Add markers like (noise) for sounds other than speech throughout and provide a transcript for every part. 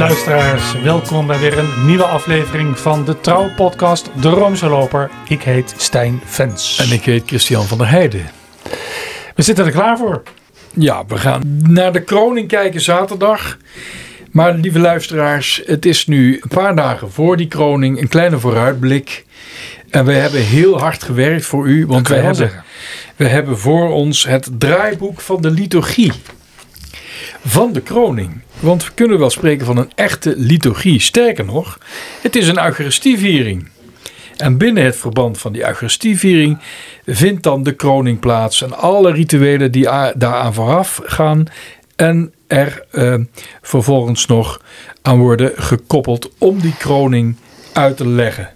Luisteraars, welkom bij weer een nieuwe aflevering van de Trouw-podcast De Roomse Loper. Ik heet Stijn Vens. En ik heet Christian van der Heijden. We zitten er klaar voor. Ja, we gaan naar de kroning kijken zaterdag. Maar lieve luisteraars, het is nu een paar dagen voor die kroning, een kleine vooruitblik. En we hebben heel hard gewerkt voor u, want we hebben, we hebben voor ons het draaiboek van de liturgie van de kroning. Want we kunnen wel spreken van een echte liturgie. Sterker nog, het is een Eucharistieviering. En binnen het verband van die Eucharistieviering vindt dan de kroning plaats. En alle rituelen die daaraan vooraf gaan. En er eh, vervolgens nog aan worden gekoppeld om die kroning uit te leggen.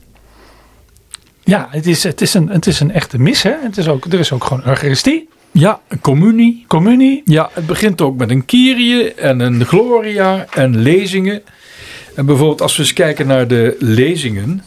Ja, het is, het is, een, het is een echte mis. Hè? Het is ook, er is ook gewoon Eucharistie, Ja, een communie. communie. Ja, het begint ook met een Kyrie en een Gloria en lezingen. En bijvoorbeeld als we eens kijken naar de lezingen.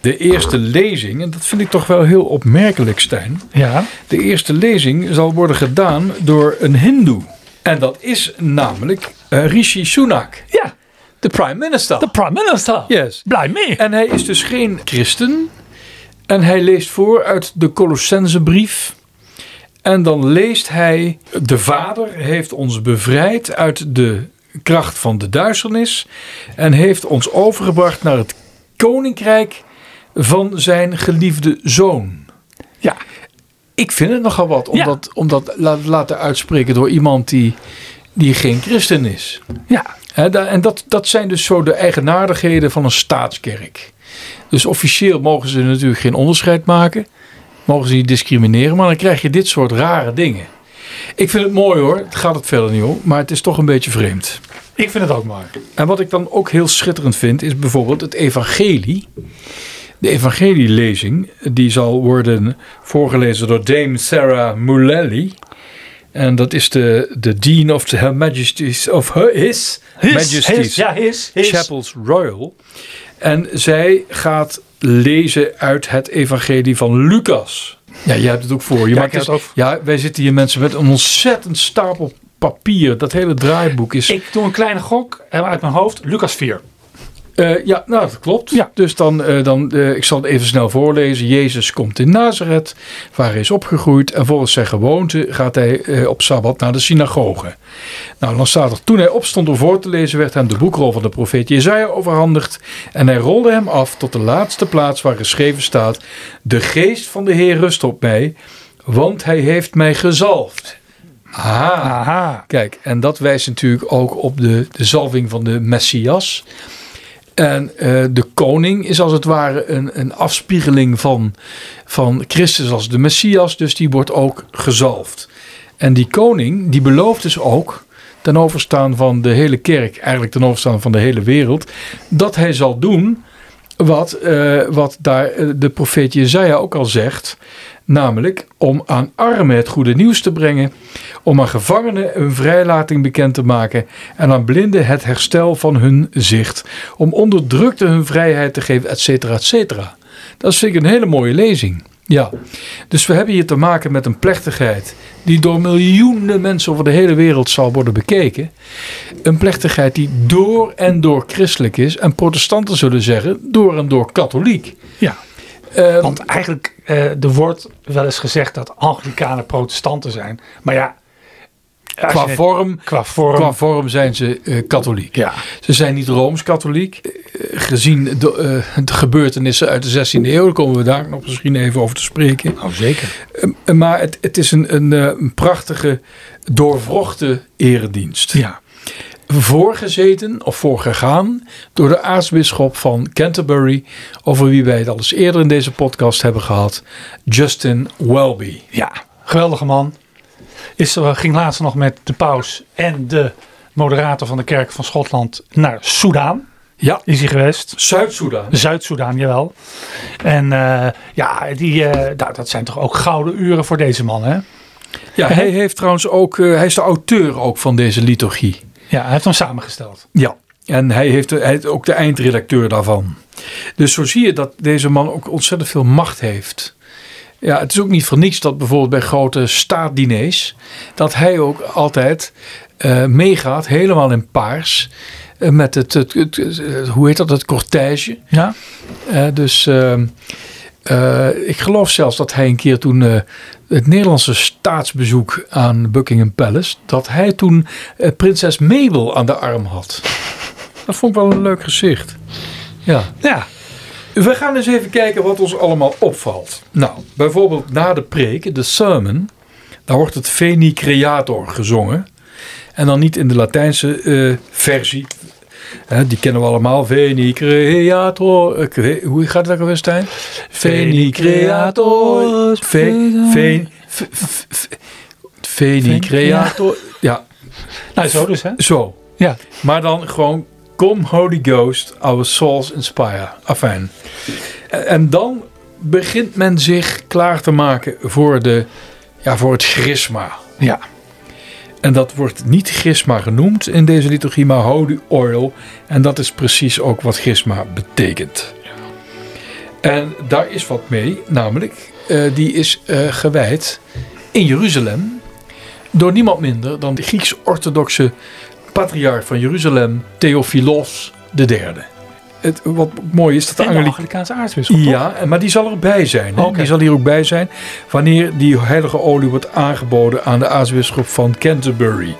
De eerste lezing, en dat vind ik toch wel heel opmerkelijk Stijn. Ja, De eerste lezing zal worden gedaan door een hindoe. En dat is namelijk eh, Rishi Sunak, ja, de prime minister. de prime minister. Yes. Blij mee. En hij is dus geen christen. En hij leest voor uit de Colossensebrief. En dan leest hij: De Vader heeft ons bevrijd uit de kracht van de duisternis. En heeft ons overgebracht naar het koninkrijk van zijn geliefde zoon. Ja, Ik vind het nogal wat om Ja. dat, om dat la- laten uitspreken door iemand die, die geen christen is. ja, en dat, dat zijn dus zo de eigenaardigheden van een staatskerk. Dus officieel mogen ze natuurlijk geen onderscheid maken. Mogen ze niet discrimineren. Maar dan krijg je dit soort rare dingen. Ik vind het mooi hoor. Het gaat het verder niet om. Maar het is toch een beetje vreemd. ik vind het ook mooi. En wat ik dan ook heel schitterend vind. Is bijvoorbeeld het evangelie. De evangelielezing. Die zal worden voorgelezen door Dame Sarah Mulally. En dat is de, de Dean of the Her Majesties of her, His, His, Majesty's his, ja, his, his. Chapels Royal. En zij gaat lezen uit het evangelie van Lucas. Ja, jij hebt het ook voor je. Ja, maar het is- ja, wij zitten hier mensen met een ontzettend stapel papier. Dat hele draaiboek is... Ik doe een kleine gok uit mijn hoofd. Lucas 4. Eh, ja, nou dat klopt. Ja. Dus dan, eh, dan eh, ik zal het even snel voorlezen. Jezus komt in Nazareth, waar hij is opgegroeid. En volgens zijn gewoonte gaat hij op Sabbat naar de synagoge. Nou, dan staat er, toen hij opstond om voor te lezen, werd hem de boekrol van de profeet Jezaja overhandigd. En hij rolde hem af tot de laatste plaats waar geschreven staat. De geest van de Heer rust op mij, want hij heeft mij gezalfd. Aha. Aha. Kijk, en dat wijst natuurlijk ook op de, de zalving van de Messias. En eh, de koning is als het ware een, een afspiegeling van, van Christus als de Messias. Dus die wordt ook gezalfd. En die koning, die belooft dus ook ten overstaan van de hele kerk, eigenlijk ten overstaan van de hele wereld, dat hij zal doen wat, eh, wat daar eh, de profeet Jezaja ook al zegt. Namelijk om aan armen het goede nieuws te brengen, om aan gevangenen hun vrijlating bekend te maken en aan blinden het herstel van hun zicht, om onderdrukten hun vrijheid te geven, et cetera, et cetera. Dat vind ik een hele mooie lezing. Ja, dus we hebben hier te maken met een plechtigheid die door miljoenen mensen over de hele wereld zal worden bekeken. Een plechtigheid die door en door christelijk is en protestanten zullen zeggen door en door katholiek. Ja. Ehm, Want eigenlijk, eh, er wordt wel eens gezegd dat Anglikanen protestanten zijn. Maar ja, qua je- vorm qua vorm. Qua vorm zijn ze eh, katholiek. ja. Ze zijn niet rooms-katholiek. Eh, gezien de, de gebeurtenissen uit de 16e eeuw, daar komen we daar nog misschien even over te spreken. Nou, zeker. Eh, maar het, het is een, een, een prachtige, doorvrochte eredienst. Ja. Voorgezeten of voorgegaan door de aartsbisschop van Canterbury, over wie wij het al eens eerder in deze podcast hebben gehad, Justin Welby. Ja, geweldige man. Is, eh, ging laatst nog met de paus en de moderator van de kerk van Schotland naar Soudaan. Ja, Is hij geweest. Zuid-Soedan. Zuid-Soedan, jawel. En eh, ja, die, eh, nou, dat zijn toch ook gouden uren voor deze man, hè? Ja, hij heeft trouwens ook, eh, hij is de auteur ook van deze liturgie. Ja, hij heeft hem samengesteld. Ja, en hij heeft, hij heeft ook de eindredacteur daarvan. Dus zo zie je dat deze man ook ontzettend veel macht heeft. Ja, het is ook niet voor niets dat bijvoorbeeld bij grote staatdiners... dat hij ook altijd eh, meegaat, helemaal in paars... eh, met het, het, het- het- hoe heet dat, het cortège. Ja. Eh, dus eh, ik geloof zelfs dat hij een keer toen eh, het Nederlandse staatsbezoek aan Buckingham Palace, dat hij toen eh, prinses Mabel aan de arm had. (laughs) Dat vond ik wel een leuk gezicht. Ja. Ja. We gaan eens even kijken wat ons allemaal opvalt. Nou, bijvoorbeeld na de preek, de sermon, daar wordt het Veni Creator gezongen. En dan niet in de Latijnse versie. Hè, die kennen we allemaal. Veni Creator. cre- hoe gaat het ook alweer, Stijn? Veni Creator. Veni Creator. Ja, Nou, zo dus, hè? zo. Ja. Maar dan gewoon, come Holy Ghost, our souls inspire. Afijn. En- dan begint men zich klaar te maken voor, de, ja, voor het chrisma. Ja. En dat wordt niet chrisma genoemd in deze liturgie, maar holy oil. En dat is precies ook wat chrisma betekent. En daar is wat mee, namelijk, eh, die is eh, gewijd in Jeruzalem door niemand minder dan de Grieks-orthodoxe patriarch van Jeruzalem, Theophilos III. Het, wat mooi is dat de En de. Anglikaanse aartsbisschop? Ja, maar die zal erbij zijn. Hè? Oké. Die zal hier ook bij zijn wanneer die heilige olie wordt aangeboden aan de aartsbisschop van Canterbury.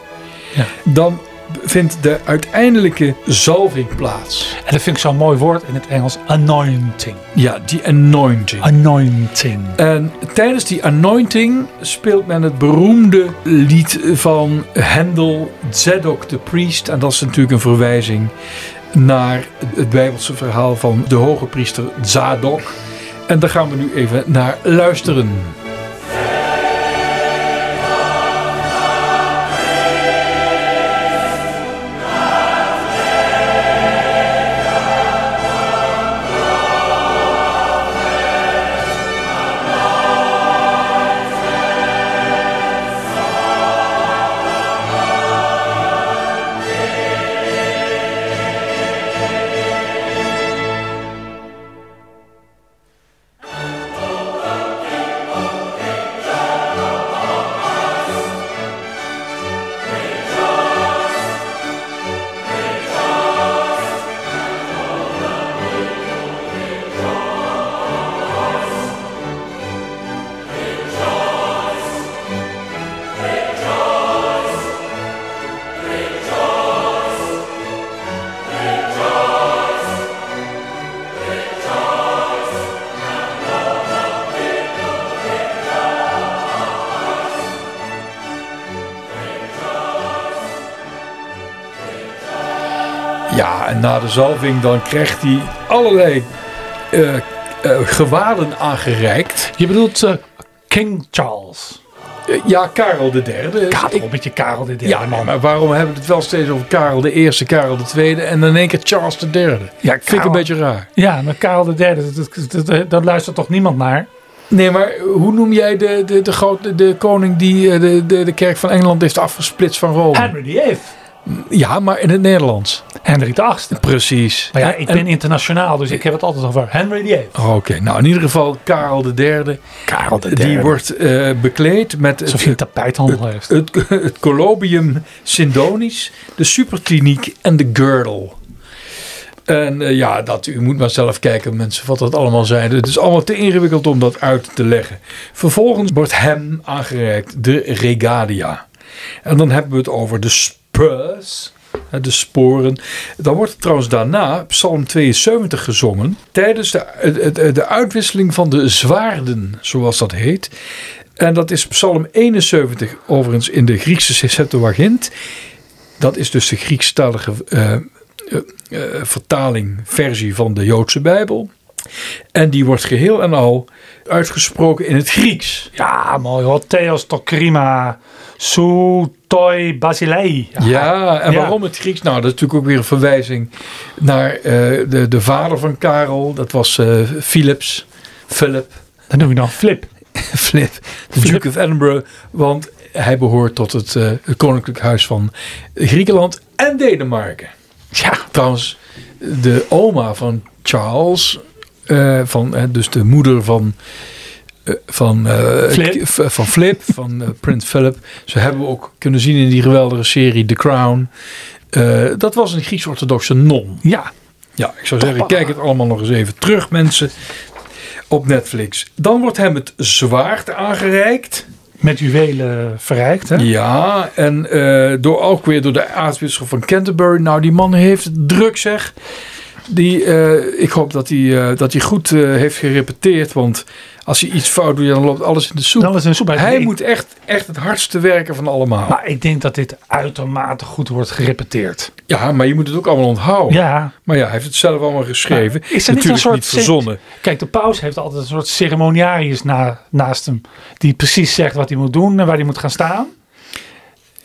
Ja. Dan vindt de uiteindelijke zalving plaats. En dat vind ik zo'n mooi woord in het Engels. Anointing. Ja, die anointing. Anointing. En tijdens die anointing speelt men het beroemde lied van Hendel, Zedok the Priest. En dat is natuurlijk een verwijzing naar het Bijbelse verhaal van de hoge priester Zadok. En daar gaan we nu even naar luisteren. Na de zalving dan krijgt hij allerlei eh, eh, gewaden aangereikt. Je bedoelt eh, King Charles. Ja, Karel III. Karel, Ik- een beetje Karel de derde ja, man. maar waarom hebben we het wel steeds over Karel de Eerste, Karel de Tweede en in één keer Charles de Derde? Ja, Vind ik een beetje raar. Ja, maar Karel de derde, dat, dat, dat- luistert toch niemand naar? Nee, maar hoe noem jij de, de, de, grote, de koning die de, de, de kerk van Engeland heeft afgesplitst van Rome? Henry VIII. Ja, maar in het Nederlands. Henry VIII. Precies. Maar ja, ik En- ben internationaal, dus ik heb het altijd over Henry VIII. Oké, nou in ieder geval Karel de Derde. Karel de Die wordt eh, bekleed met Alsof je een tapijthandel heeft. het, het Colobium Sindonis, de superkliniek en de girdle. En eh, ja, dat, u moet maar zelf kijken mensen wat dat allemaal zijn. Het is allemaal te ingewikkeld om dat uit te leggen. Vervolgens wordt hem aangereikt de regalia. En dan hebben we het over de spurs, de sporen. Dan wordt trouwens daarna Psalm 72 gezongen tijdens de, de, de uitwisseling van de zwaarden, zoals dat heet. En dat is Psalm 71 overigens in de Griekse Septuagint. Dat is dus de Griekstalige eh, vertaling, versie van de Joodse Bijbel. En die wordt geheel en al uitgesproken in het Grieks. Ja, mooi hoor. Theos tokrima su toi basilei. Ja, en Ja. waarom het Grieks? Nou, dat is natuurlijk ook weer een verwijzing naar eh, de, de vader van Karel. Dat was eh, Philips. Philip. Dan noem je dan flip. (laughs) Flip. De Duke of Edinburgh. Want hij behoort tot het, eh, het koninklijk huis van Griekenland en Denemarken. Ja, Trouwens, de oma van Charles, eh, van, eh, dus de moeder van, eh, van, Flip. van Flip, (laughs) van Prins Philip. Ze hebben we ook kunnen zien in die geweldige serie The Crown. Dat was een Grieks-orthodoxe non. Ja, Ja, ik zou zeggen, Papa. kijk het allemaal nog eens even terug, mensen. Op Netflix. Dan wordt hem het zwaard aangereikt. met juwelen verrijkt. Hè? Ja, en door, ook weer door de aartsbisschop van Canterbury. Nou, die man heeft het druk zeg. Die, eh, ik hoop dat hij, eh, dat hij goed eh, heeft gerepeteerd. Want als hij iets fout doet, dan loopt alles in de soep. Dan is een soep Hij moet echt, echt het hardste werken van allemaal. Maar ik denk dat dit uitermate goed wordt gerepeteerd. ja, maar je moet het ook allemaal onthouden. Ja, Maar ja, hij heeft het zelf allemaal geschreven. Maar is er niet Natuurlijk een soort niet verzonnen. Kijk, de paus heeft altijd een soort ceremoniarius na, naast hem. Die precies zegt wat hij moet doen en waar hij moet gaan staan.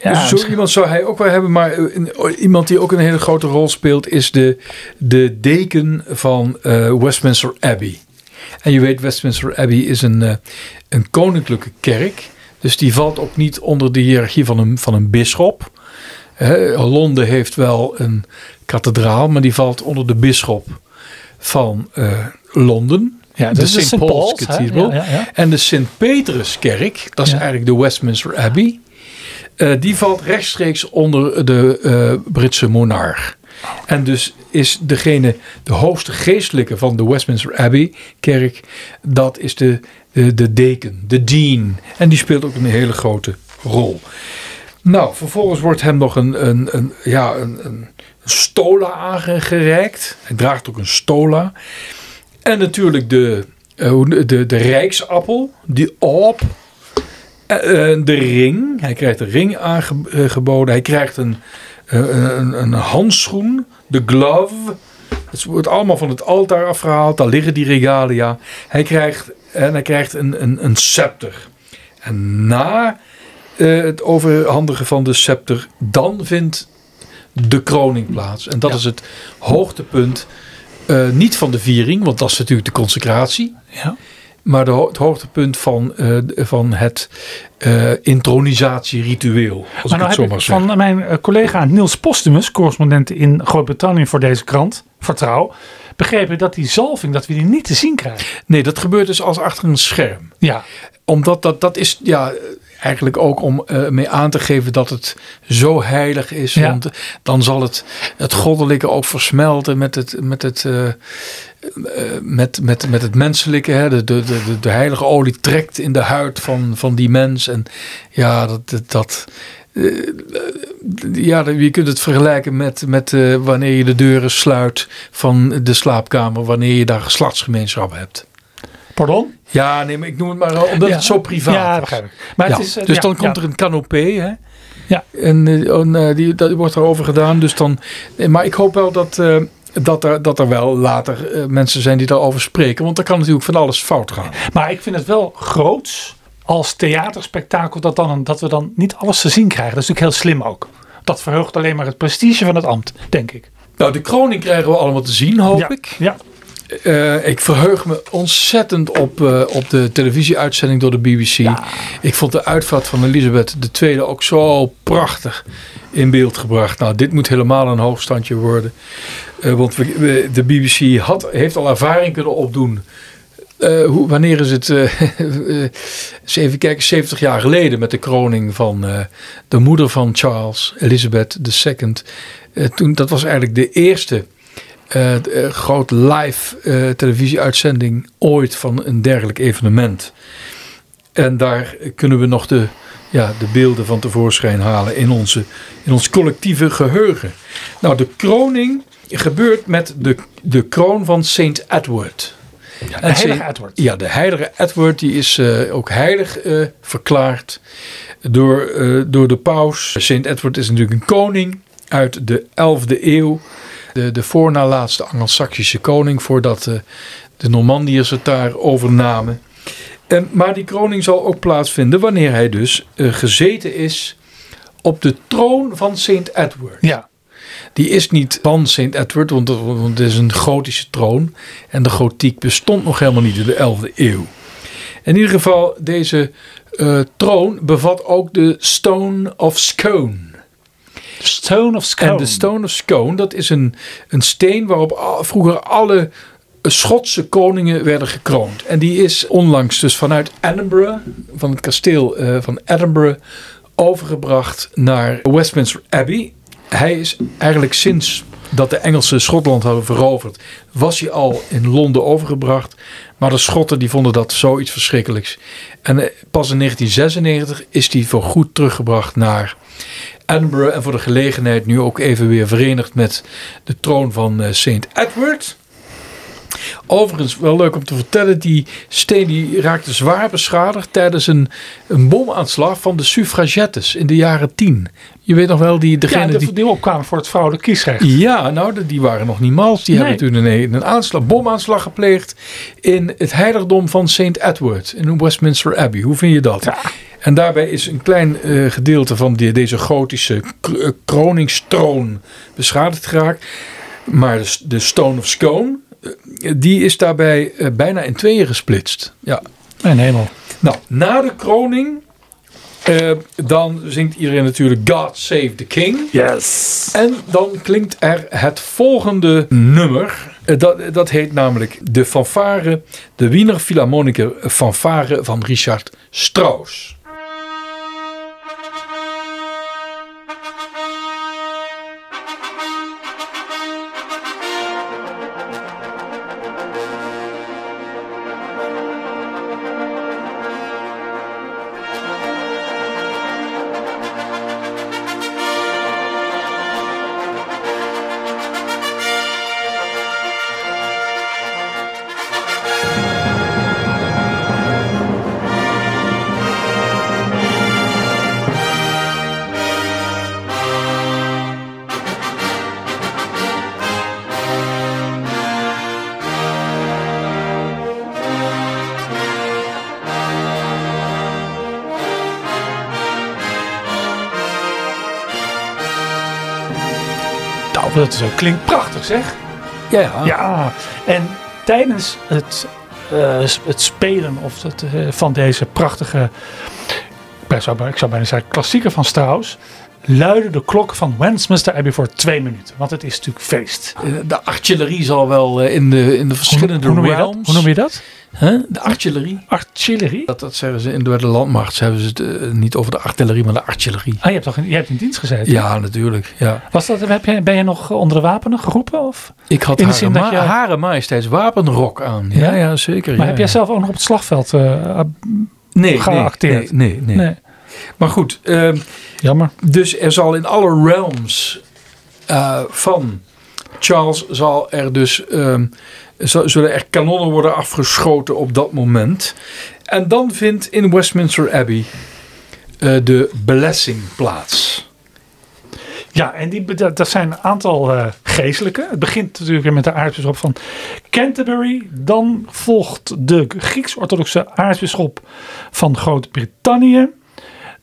Ja, Dus zo misschien- iemand zou hij ook wel hebben, maar eh, een- iemand die ook een hele grote rol speelt is de, de deken van eh, Westminster Abbey. En je weet, Westminster Abbey is een, eh, een koninklijke kerk. Dus die valt ook niet onder de hiërarchie van een, van een bisschop. Londen heeft wel een kathedraal, maar die valt onder de bisschop van eh, Londen. ja, de St. St. Paul's? Cathedral. Ja, ja, ja. En de Sint-Petruskerk, dat is eigenlijk de Westminster Abbey. Eh, die valt rechtstreeks onder de eh, Britse monarch. En dus is degene, de hoogste geestelijke van de Westminster Abbey kerk, dat is de, de, de deken, de dean. En die speelt ook een hele grote rol. Nou, vervolgens wordt hem nog een, een, een, ja, een, een stola aangereikt. Hij draagt ook een stola. En natuurlijk de, eh, hoe- de, de rijksappel, die op. Eh, eh, de ring. Hij krijgt een ring aangeboden. Hij krijgt een, eh, een, een handschoen. De glove. Het wordt allemaal van het altaar afgehaald. Daar liggen die regalia. Hij krijgt, en hij krijgt een, een, een scepter. En na eh, het overhandigen van de scepter, dan vindt de kroning plaats. En dat Ja. is het hoogtepunt. eh, niet van de viering, want dat is natuurlijk de consecratie. Ja. Maar de, het hoogtepunt van, eh, van het eh intronisatieritueel. Als Maar ik nou het zo maar zeg. van mijn eh, collega Niels Postumus, correspondent in Groot-Brittannië voor deze krant, Vertrouw, begrepen dat die zalving, dat we die niet te zien krijgen. Nee, dat gebeurt dus als achter een scherm. Ja, Omdat dat, dat is ja, eigenlijk ook om eh, mee aan te geven dat het zo heilig is. Ja. Want dan zal het, het goddelijke ook versmelten met het, met het, eh, eh, met, met, met het menselijke. Hè. De, de, de, de heilige olie trekt in de huid van, van die mens. En ja, dat. dat, dat ja, je kunt het vergelijken met, met wanneer je de deuren sluit van de slaapkamer, wanneer je daar geslachtsgemeenschap hebt. Pardon? Ja, nee, maar ik noem het maar eh, omdat Ja. het zo privaat Ja, is. begrijp ik. Maar Ja, het is, eh, dus dan komt er een canopé, hè? Ja. En eh, en, eh, die, dat wordt erover gedaan. Dus dan, nee, maar ik hoop wel dat, eh, dat, er, dat er wel later eh, mensen zijn die daarover spreken. Want er kan natuurlijk van alles fout gaan. Maar ik vind het wel groots als theaterspektakel dat, dan, dat we dan niet alles te zien krijgen. Dat is natuurlijk heel slim ook. Dat verheugt alleen maar het prestige van het ambt, denk ik. Nou, de kroning krijgen we allemaal te zien, hoop ja. ik. Ja. Eh, ik verheug me ontzettend op, eh, op de televisieuitzending door de BBC. Ja. Ik vond de uitvaart van Elisabeth II ook zo prachtig in beeld gebracht. Nou, dit moet helemaal een hoogstandje worden. Eh, want we, we- de BBC had, heeft al ervaring kunnen opdoen. Hoe, wanneer is het? (laughs) eens even kijken, 70 jaar geleden met de kroning van de moeder van Charles, Elizabeth II. Toen, dat was eigenlijk de eerste eh, grote live eh, televisieuitzending ooit van een dergelijk evenement. En daar kunnen we nog de, ja, de beelden van tevoorschijn halen in, onze, in ons collectieve geheugen. Nou, de kroning gebeurt met de, de kroon van Saint Edward. de En heilige Saint- Edward. Ja, de heilige Edward die is ook heilig verklaard door, door de paus. Saint Edward is natuurlijk een koning uit de 11e eeuw. De, de voornalaatste Angelsaksische koning voordat eh, de Normandiërs het daar overnamen. En, maar die kroning zal ook plaatsvinden wanneer hij dus eh, gezeten is op de troon van Saint Edward. Ja. Die is niet van Saint Edward, want het, want het is een gotische troon. En de gotiek bestond nog helemaal niet in de 11e eeuw. In ieder geval, deze eh, troon bevat ook de Stone of Scone. Stone of Scone. En de Stone of Scone, dat is een, een steen waarop al- vroeger alle Schotse koningen werden gekroond. En die is onlangs dus vanuit Edinburgh, van het kasteel eh, van Edinburgh, overgebracht naar Westminster Abbey. hij is eigenlijk sinds dat de Engelsen Schotland hadden veroverd, was hij al in Londen overgebracht. Maar de Schotten die vonden dat zoiets verschrikkelijks. En eh, pas in 1996 is hij voor goed teruggebracht naar Edinburgh. En voor de gelegenheid nu ook even weer verenigd met de troon van eh, Saint Edward. Overigens, wel leuk om te vertellen, die steen die raakte zwaar beschadigd tijdens een, een bomaanslag van de suffragettes in de jaren 10. Je weet nog wel, die, degene Ja, de, die... die opkwamen voor het vrouwelijk kiesrecht. Ja, nou, de- die waren nog niet mals. Die Nee. hebben toen een, een aanslag, bomaanslag gepleegd in het heiligdom van St. Edward in Westminster Abbey. Hoe vind je dat? Ja. En daarbij is een klein eh, gedeelte van die, deze gotische eh, kroningstroon beschadigd geraakt. Maar de, de Stone of Scone, eh, die is daarbij bijna in tweeën gesplitst. Ja. Mijn hemel. Nou, na de kroning, eh, dan zingt iedereen natuurlijk God Save the King. Yes. En dan klinkt er het volgende nummer. Dat, dat heet namelijk de fanfare, de Wiener Philharmoniker fanfare van Richard Strauss. Dat klinkt prachtig zeg. Ja, ja. Ja, en tijdens het, eh, het spelen of het, eh, van deze prachtige, ik zou, ik zou bijna zeggen klassieker van Strauss, luiden de klok van Westminster Abbey voor twee minuten. Want het is natuurlijk feest. Eh, De artillerie zal wel in de, in de verschillende hoe, noem je dat? realms. hoe noem je dat? Hè? De artillerie. Artillerie? Dat, dat zeggen ze in de, de landmacht. Ze hebben ze het eh, niet over de artillerie, maar de artillerie. Ah, je hebt toch in, je hebt in dienst gezeten? Ja, natuurlijk. Ja. Was dat, heb je, ben je nog onder de wapenen geroepen? Of? Ik had In de zin dat je- hare majesteits wapenrok aan. Ja, Ja? ja, zeker. Maar ja, heb jij ja. zelf ook nog op het slagveld eh, nee, geacteerd? Nee, nee, nee. nee. Maar goed, ehm, Jammer. dus er zal in alle realms eh, van Charles zal er dus ehm, zullen er kanonnen worden afgeschoten op dat moment. En dan vindt in Westminster Abbey eh, de blessing plaats. Ja, en die, dat, zijn een aantal eh geestelijken. Het begint natuurlijk met de aartsbisschop van Canterbury. Dan volgt de Grieks-orthodoxe aartsbisschop van Groot-Brittannië.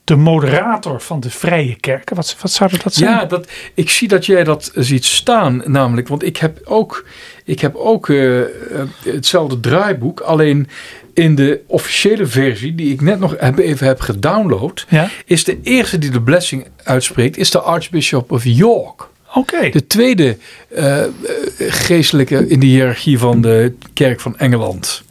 De moderator van de Vrije Kerken. Wat, wat zou dat zijn? Ja, dat, ik zie dat jij dat ziet staan, namelijk. Want ik heb ook, ik heb ook eh, eh, hetzelfde draaiboek. Alleen in de officiële versie, die ik net nog heb, even heb gedownload, Ja? is de eerste die de blessing uitspreekt, is de Archbishop of York. Oké. De tweede eh, geestelijke in de hiërarchie van de kerk van Engeland.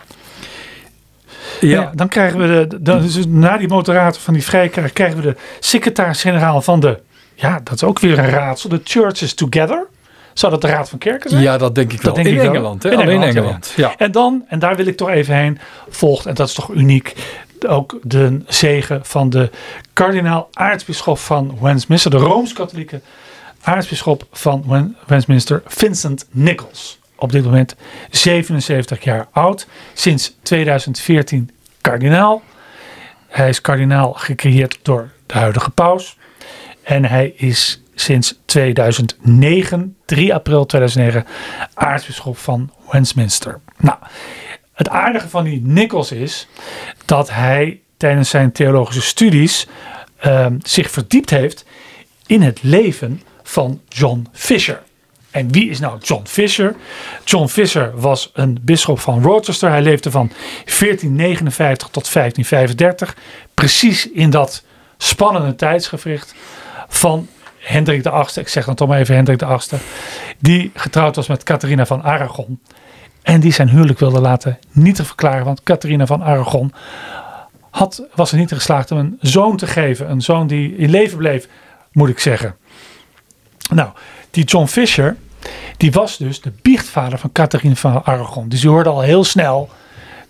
Ja. dan krijgen we de, de, dus na die moderator van die Vrije Kerk krijgen we de secretaris-generaal van de, ja, dat is ook weer een raadsel, de Churches Together. Zou dat de Raad van Kerken zijn? Ja, dat denk ik wel. denk in ik wel. Engeland, hè? In Alleen Engeland, Engeland. Ja. En dan, en daar wil ik toch even heen, volgt, en dat is toch uniek, ook de zegen van de kardinaal aartsbisschop van Westminster, de Rooms-Katholieke aartsbisschop van Westminster, Vincent Nichols. Op dit moment 77 jaar oud, sinds 2014 kardinaal. Hij is kardinaal gecreëerd door de huidige paus. En hij is sinds 2009, 3 april 2009, aartsbisschop van Westminster. Nou, het aardige van die Nichols is dat hij tijdens zijn theologische studies ehm, zich verdiept heeft in het leven van John Fisher. En wie is nou John Fisher? John Fisher was een bisschop van Rochester. Hij leefde van 1459 tot 1535. Precies in dat spannende tijdsgevricht van Hendrik de Achtste. Ik zeg dan toch maar even Hendrik de Achtste. Die getrouwd was met Catharina van Aragon. En die zijn huwelijk wilde laten niet te verklaren. Want Catharina van Aragon had, was er niet in geslaagd om een zoon te geven. Een zoon die in leven bleef, moet ik zeggen. Nou, die John Fisher, die was dus de biechtvader van Catharina van Aragon. Dus je hoorde al heel snel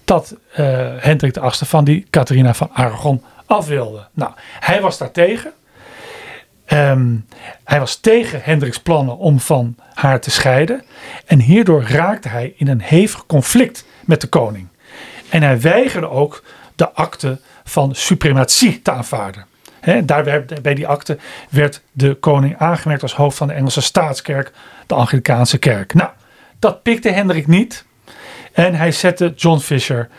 dat uh, Hendrik VIII van die Catharina van Aragon af wilde. Nou, hij was daar tegen. Ehm, hij was tegen Hendriks plannen om van haar te scheiden. En hierdoor raakte hij in een hevig conflict met de koning. En hij weigerde ook de akte van suprematie te aanvaarden. Daar werd, bij die akte werd de koning aangemerkt als hoofd van de Engelse staatskerk, de Anglikaanse kerk. Nou, dat pikte Hendrik niet. En hij zette John Fisher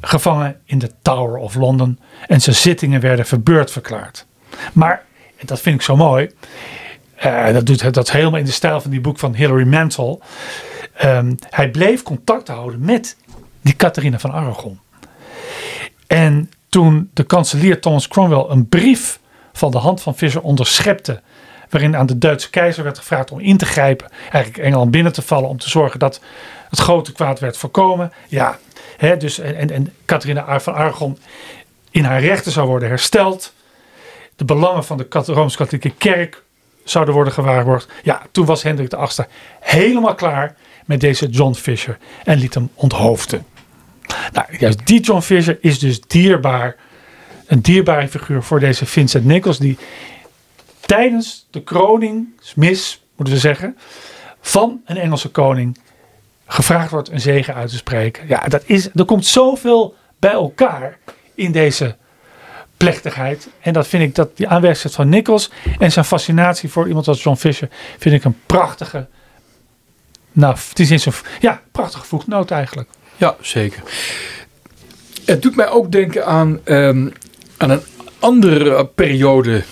gevangen in de Tower of London. En zijn zittingen werden verbeurd verklaard. Maar, dat vind ik zo mooi. Uh, dat doet dat helemaal in de stijl van die boek van Hilary Mantel. Um, hij bleef contact houden met die Catharina van Aragon. En toen de kanselier Thomas Cromwell een brief van de hand van Fischer onderschepte, waarin aan de Duitse keizer werd gevraagd om in te grijpen, eigenlijk Engeland binnen te vallen om te zorgen dat het grote kwaad werd voorkomen. Ja, hè, dus en, en, en Catharina van Aragon in haar rechten zou worden hersteld. De belangen van de Rooms-Katholieke Kerk zouden worden gewaarborgd. Ja, toen was Hendrik de VIII helemaal klaar met deze John Fisher en liet hem onthoofden. Nou, juist die John Fisher is dus dierbaar. Een dierbare figuur voor deze Vincent Nichols. Die tijdens de kroningsmis, moeten we zeggen, van een Engelse koning gevraagd wordt een zegen uit te spreken. Ja, dat is, er komt zoveel bij elkaar in deze plechtigheid. En dat vind ik, dat die aanwezigheid van Nichols en zijn fascinatie voor iemand als John Fisher, vind ik een prachtige, nou, het is zo'n, ja, prachtige voetnoot eigenlijk. Ja, zeker. Het doet mij ook denken aan, um, aan een andere periode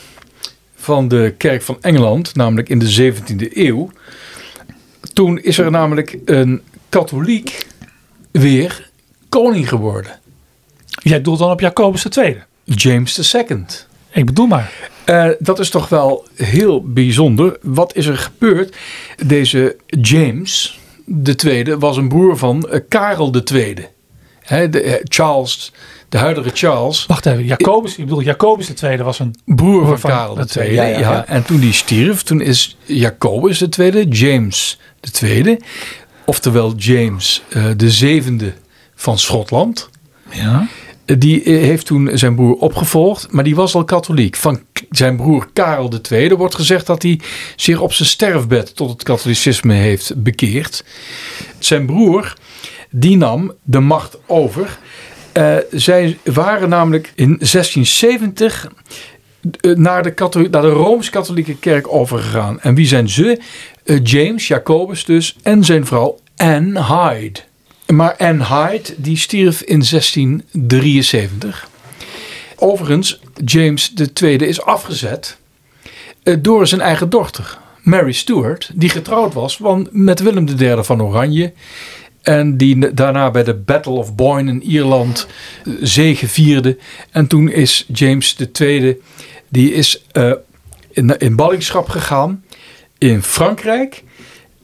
van de kerk van Engeland, namelijk in de 17e eeuw. Toen is er namelijk een katholiek weer koning geworden. Jij doelt dan op Jacobus II? James II. Ik bedoel maar. Uh, dat is toch wel heel bijzonder. Wat is er gebeurd? Deze James, de tweede was een broer van uh, Karel de tweede. He, de, uh, Charles, de huidige Charles. Wacht even, Jacobus, ik bedoel, Jacobus de tweede was een broer van, van Karel de tweede. Ja, ja, ja, En toen die stierf, toen is Jacobus de tweede, James de tweede, oftewel James uh, de zevende van Schotland. Ja. Die heeft toen zijn broer opgevolgd, maar die was al katholiek. Van zijn broer Karel II wordt gezegd dat hij zich op zijn sterfbed tot het katholicisme heeft bekeerd. Zijn broer, die nam de macht over. Uh, zij waren namelijk in 1670 eh, naar de, de Rooms-Katholieke Kerk overgegaan. En wie zijn ze? James, Jacobus dus, en zijn vrouw Anne Hyde. Maar Anne Hyde die stierf in 1673. Overigens, James II is afgezet eh, door zijn eigen dochter, Mary Stuart, die getrouwd was met Willem III van Oranje. En die daarna bij de Battle of Boyne in Ierland eh, zege vierde. En toen is James II die is, in, in ballingschap gegaan in Frankrijk.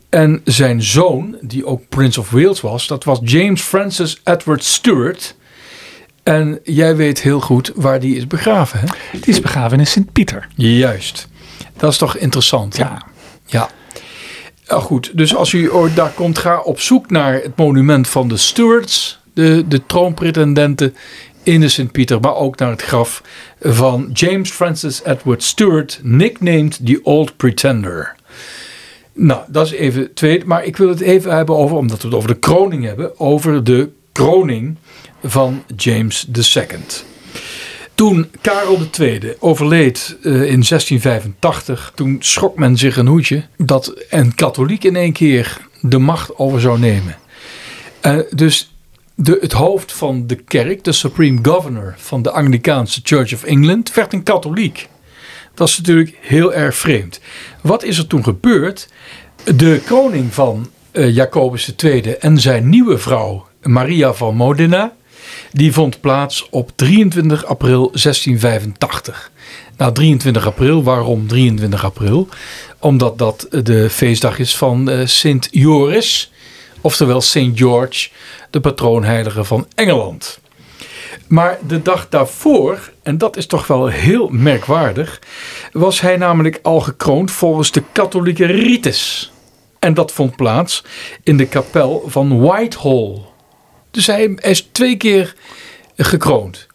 En zijn zoon, die ook Prince of Wales was, dat was James Francis Edward Stuart. En jij weet heel goed waar die is begraven. Hè? Die is begraven in Sint-Pieter. Juist. Dat is toch interessant? Ja. Ja. Nou goed, dus als u ooit daar komt, ga op zoek naar het monument van de Stuarts, de, de troonpretendenten in de Sint-Pieter, maar ook naar het graf van James Francis Edward Stuart, nicknamed the Old Pretender. Nou, dat is even tweede. Maar ik wil het even hebben over, omdat we het over de kroning hebben, over de kroning van James II. Toen Karel II overleed uh, in 1685, toen schrok men zich een hoedje dat een katholiek in één keer de macht over zou nemen. Uh, dus de, het hoofd van de kerk, de Supreme Governor van de Anglicaanse Church of England, werd een katholiek. Dat is natuurlijk heel erg vreemd. Wat is er toen gebeurd? De koning van uh, Jacobus II en zijn nieuwe vrouw Maria van Modena, die vond plaats op 23 april 1685. Nou, 23 april, waarom 23 april? Omdat dat de feestdag is van uh, Sint Joris, oftewel Sint George, de patroonheilige van Engeland. Maar de dag daarvoor, en dat is toch wel heel merkwaardig, was hij namelijk al gekroond volgens de katholieke rites. En dat vond plaats in de kapel van Whitehall. Dus hij is twee keer gekroond.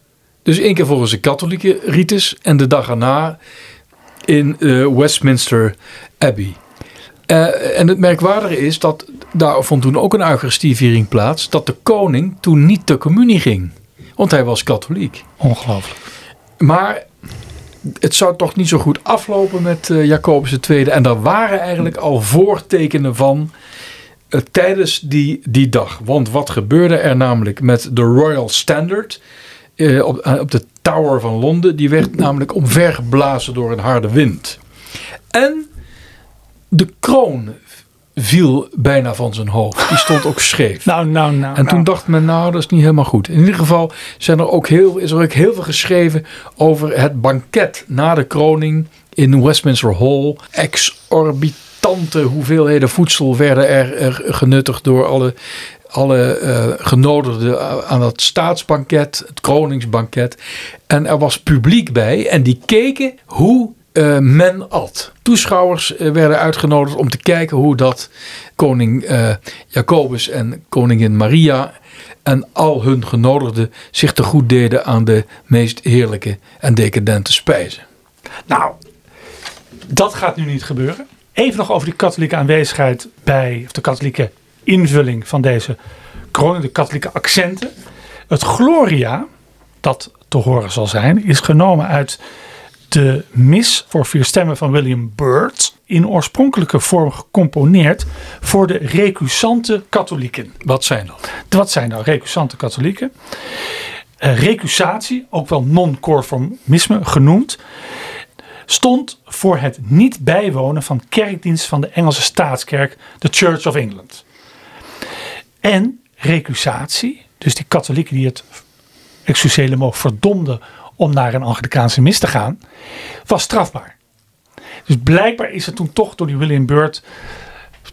Dus één keer volgens de katholieke rites en de dag erna in uh, Westminster Abbey. Uh, en het merkwaardige is dat daar vond toen ook een Eucharistieviering plaats, dat de koning toen niet de communie ging. Want hij was katholiek. Ongelooflijk. Maar het zou toch niet zo goed aflopen met uh, Jacobus II. En daar waren eigenlijk al voortekenen van uh, tijdens die, die dag. Want wat gebeurde er namelijk met de Royal Standard uh, op, op de Tower van Londen? Die werd namelijk omvergeblazen door een harde wind. En de kroon viel bijna van zijn hoofd. Die stond ook scheef. (laughs) nou, nou, nou. En toen nou. dacht men, nou, dat is niet helemaal goed. In ieder geval zijn er ook heel, is er ook heel veel geschreven over het banket na de kroning in Westminster Hall. Exorbitante hoeveelheden voedsel werden er, er genuttigd door alle alle uh, genodigden aan het staatsbanket, het koningsbanket. En er was publiek bij en die keken hoe uh, men at. Toeschouwers uh, werden uitgenodigd om te kijken hoe dat koning uh, Jacobus en koningin Maria en al hun genodigden zich te goed deden aan de meest heerlijke en decadente spijzen. Nou, dat gaat nu niet gebeuren. Even nog over die katholieke aanwezigheid bij, of de katholieke invulling van deze kroning, de katholieke accenten. Het Gloria, dat te horen zal zijn, is genomen uit de mis voor vier stemmen van William Byrd in oorspronkelijke vorm gecomponeerd voor de recusante katholieken. Wat zijn dat? Wat zijn nou recusante katholieken? Uh, recusatie, ook wel non-conformisme genoemd, stond voor het niet bijwonen van kerkdienst van de Engelse staatskerk, de Church of England. En recusatie, dus die katholieken die het excusele mogen verdomden om naar een Anglikaanse mis te gaan, was strafbaar. Dus blijkbaar is er toen toch door die William Byrd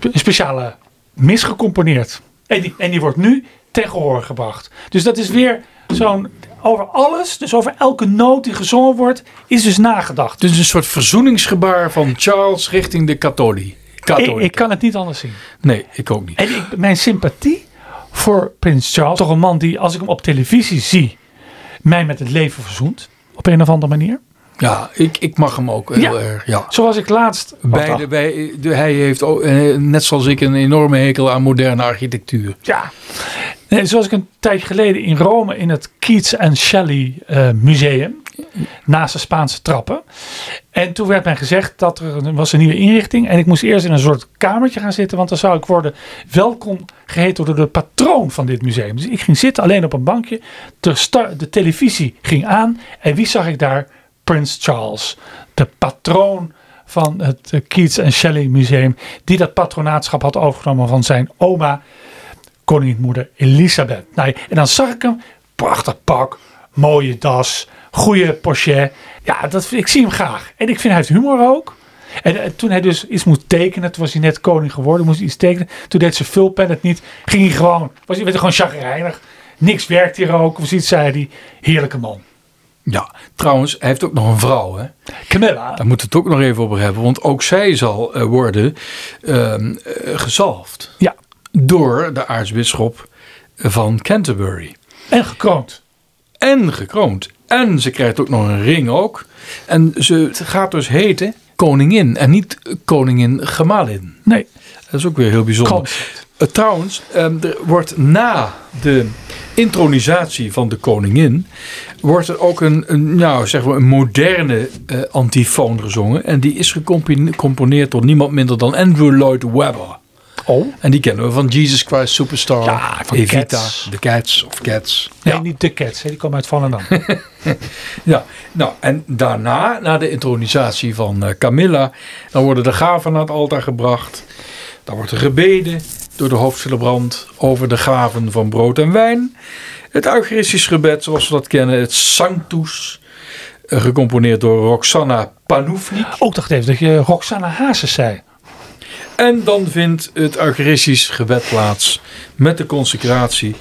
een speciale mis gecomponeerd. En die, en die wordt nu ten gehoor gebracht. Dus dat is weer zo'n over alles, dus over elke noot die gezongen wordt, is dus nagedacht. Dus een soort verzoeningsgebaar van Charles richting de katholiek. Ik, ik, kan het niet anders zien. Nee, ik ook niet. En ik, mijn sympathie voor Prins Charles, toch een man die, als ik hem op televisie zie, mij met het leven verzoent. Op een of andere manier. Ja, ik, ik mag hem ook heel ja. erg. Ja. Zoals ik laatst. Bij de, bij de, hij heeft ook, net zoals ik een enorme hekel aan moderne architectuur. Ja. Nee, zoals ik een tijd geleden in Rome in het Keats and Shelley uh, Museum. Naast de Spaanse trappen. En toen werd mij gezegd dat er was een nieuwe inrichting. En ik moest eerst in een soort kamertje gaan zitten. Want dan zou ik worden welkom geheten door de patroon van dit museum. Dus ik ging zitten alleen op een bankje. De, de televisie ging aan. En wie zag ik daar? Prins Charles. De patroon van het Keats and Shelley Museum. Die dat patronaatschap had overgenomen van zijn oma. Koningmoeder Elisabeth. Nou, en dan zag ik hem. Prachtig pak. Mooie das goede pochet. Ja, dat, ik zie hem graag. En ik vind hij heeft humor ook. En, en, toen hij dus iets moest tekenen, toen was hij net koning geworden, moest hij iets tekenen. Toen deed ze vulpen het niet. Ging hij gewoon, was hij, werd gewoon chagrijnig. Niks werkt hier ook, of iets zei hij. Heerlijke man. Ja, trouwens, hij heeft ook nog een vrouw, hè? Camilla. Daar moeten we het ook nog even over hebben, want ook zij zal uh, worden uh, gezalfd. Ja. Door de aartsbisschop van Canterbury. En gekroond. En gekroond. En ze krijgt ook nog een ring ook. En ze gaat dus heten koningin en niet koningin gemalin. Nee. Dat is ook weer heel bijzonder. Uh, trouwens, um, er wordt na de intronisatie van de koningin... wordt er ook een, een, nou, zeg maar een moderne uh, antifoon gezongen. En die is gecomponeerd door niemand minder dan Andrew Lloyd Webber. Oh. En die kennen we van Jesus Christ Superstar. Ja, van Evita, Cats. de Cats of Cats. Nee, ja. niet de Cats, hè, die komen uit Volendam. (laughs) ja, nou en daarna, na de intronisatie van uh, Camilla, dan worden de gaven naar het altaar gebracht. Dan wordt er gebeden door de hoofdcelebrant over de gaven van brood en wijn. Het Eucharistisch gebed, zoals we dat kennen, het Sanctus, uh, gecomponeerd door Roxana Panoufnik. Ook dacht even dat je Roxana Hazes zei. En dan vindt het Eucharistisch gebed plaats met de consecratie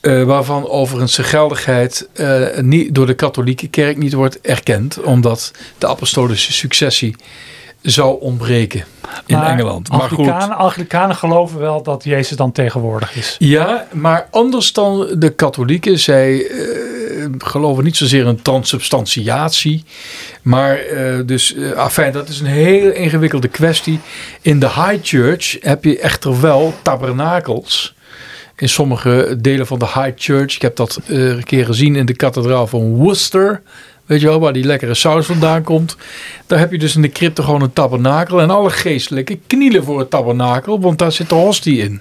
eh, waarvan overigens de geldigheid eh, niet, door de katholieke kerk niet wordt erkend, omdat de apostolische successie zou ontbreken in Maar Engeland. Maar goed. Anglikanen, Anglikanen geloven wel dat Jezus dan tegenwoordig is. Ja, maar anders dan de katholieken. Zij eh, geloven niet zozeer in transubstantiatie. Maar eh, dus, eh, afijn, dat is een heel ingewikkelde kwestie. In de High Church heb je echter wel tabernakels. In sommige delen van de High Church. Ik heb dat een keer gezien in de kathedraal van Worcester. Weet je wel, waar die lekkere saus vandaan komt. Daar heb je dus in de crypte gewoon een tabernakel. En alle geestelijken knielen voor het tabernakel, want daar zit de hostie in.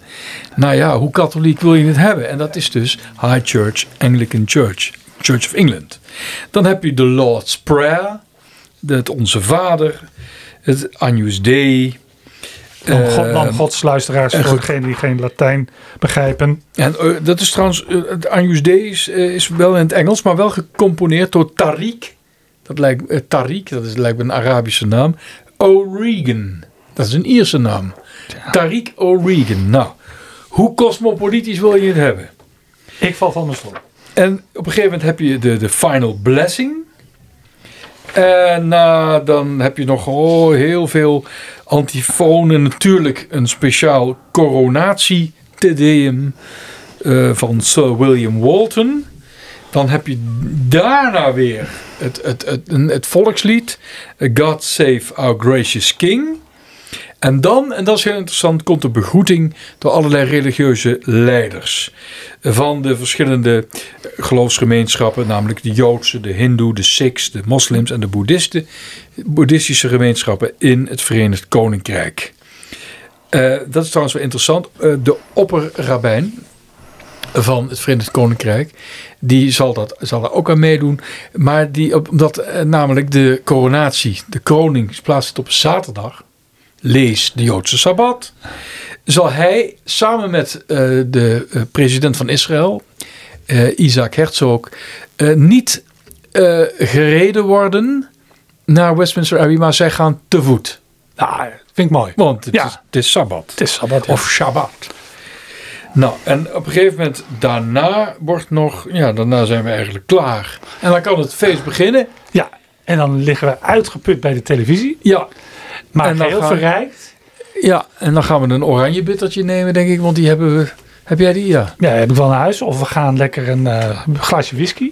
Nou ja, hoe katholiek wil je het hebben? En dat is dus High Church, Anglican Church, Church of England. Dan heb je de Lord's Prayer, het Onze Vader, het Agnus Dei. Dan, eh, God, dan Gods luisteraars en voor degenen die geen Latijn begrijpen. En eh, dat is trouwens, eh, het Agnus Dei is, is wel in het Engels, maar wel gecomponeerd door Tariq. Dat lijkt, Tariq, dat is, lijkt me een Arabische naam. O'Regan, dat is een Ierse naam. Tariq O'Regan. Nou, hoe cosmopolitisch wil je het hebben? Ik val van mijn stoel. En op een gegeven moment heb je de, de final blessing. En nou, dan heb je nog oh, heel veel antifonen. Natuurlijk een speciaal coronatie te deum eh, van Sir William Walton. Dan heb je daarna weer het, het, het, het volkslied. God Save Our Gracious King. En dan, en dat is heel interessant, komt de begroeting door allerlei religieuze leiders. Van de verschillende geloofsgemeenschappen, namelijk de Joodse, de Hindoe, de Sikhs, de moslims en de Boeddhisten. Boeddhistische gemeenschappen in het Verenigd Koninkrijk. Eh, dat is trouwens wel interessant. Eh, de opperrabijn van het Verenigd Koninkrijk, die zal, dat, zal daar ook aan meedoen. Maar die, omdat eh, namelijk de coronatie, de kroning, plaatsvindt op zaterdag lees de Joodse Sabbat, zal hij samen met eh, de eh, president van Israël, eh, Isaac Herzog, eh, niet gereden worden naar Westminster Abbey, maar zij gaan te voet. Nou, vind ik mooi. Want het, Ja. is, het is Sabbat. Het is Sabbat. ja. Of Shabbat. Nou, en op een gegeven moment daarna wordt nog, ja, daarna zijn we eigenlijk klaar. En dan kan het feest beginnen. Ja, en dan liggen we uitgeput bij de televisie. Ja, Maar heel gaan- verrijkt. ja, en dan gaan we een oranje bittertje nemen, denk ik, want die hebben we. Heb jij die? Ja. Ja, heb ik wel naar huis. Of we gaan lekker een eh, glaasje whisky.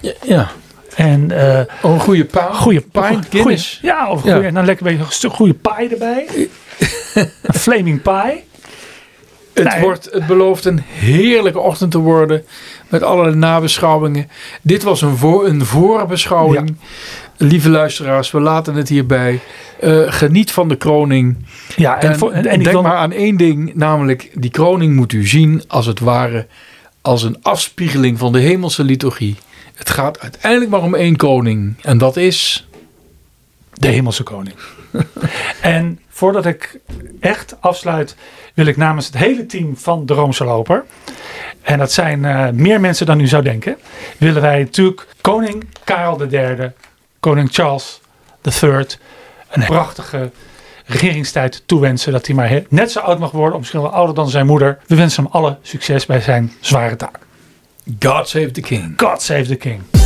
Ja. ja. En eh Oh, een goede pa. goede pint Guinness. goeie- ja, of Ja. goeie, en dan lekker een beetje een stuk goede pie erbij. (laughs) een flaming pie. Het, Nee. wordt, het belooft een heerlijke ochtend te worden. Met allerlei nabeschouwingen. Dit was een, voor, een voorbeschouwing. Lieve luisteraars, we laten het hierbij. Eh, geniet van de kroning. Ja, en, En, voor, en, en ik denk maar aan één ding. Namelijk, die kroning moet u zien als het ware. Als een afspiegeling van de hemelse liturgie. Het gaat uiteindelijk maar om één koning. En dat is... de hemelse koning. (laughs) en voordat ik echt afsluit, wil ik namens het hele team van de Roomse Loper, en dat zijn eh, meer mensen dan u zou denken, willen wij natuurlijk koning Karel III, koning Charles III, een prachtige regeringstijd toewensen. Dat hij maar net zo oud mag worden, of misschien wel ouder dan zijn moeder. We wensen hem alle succes bij zijn zware taak. God Save the King. God save the King.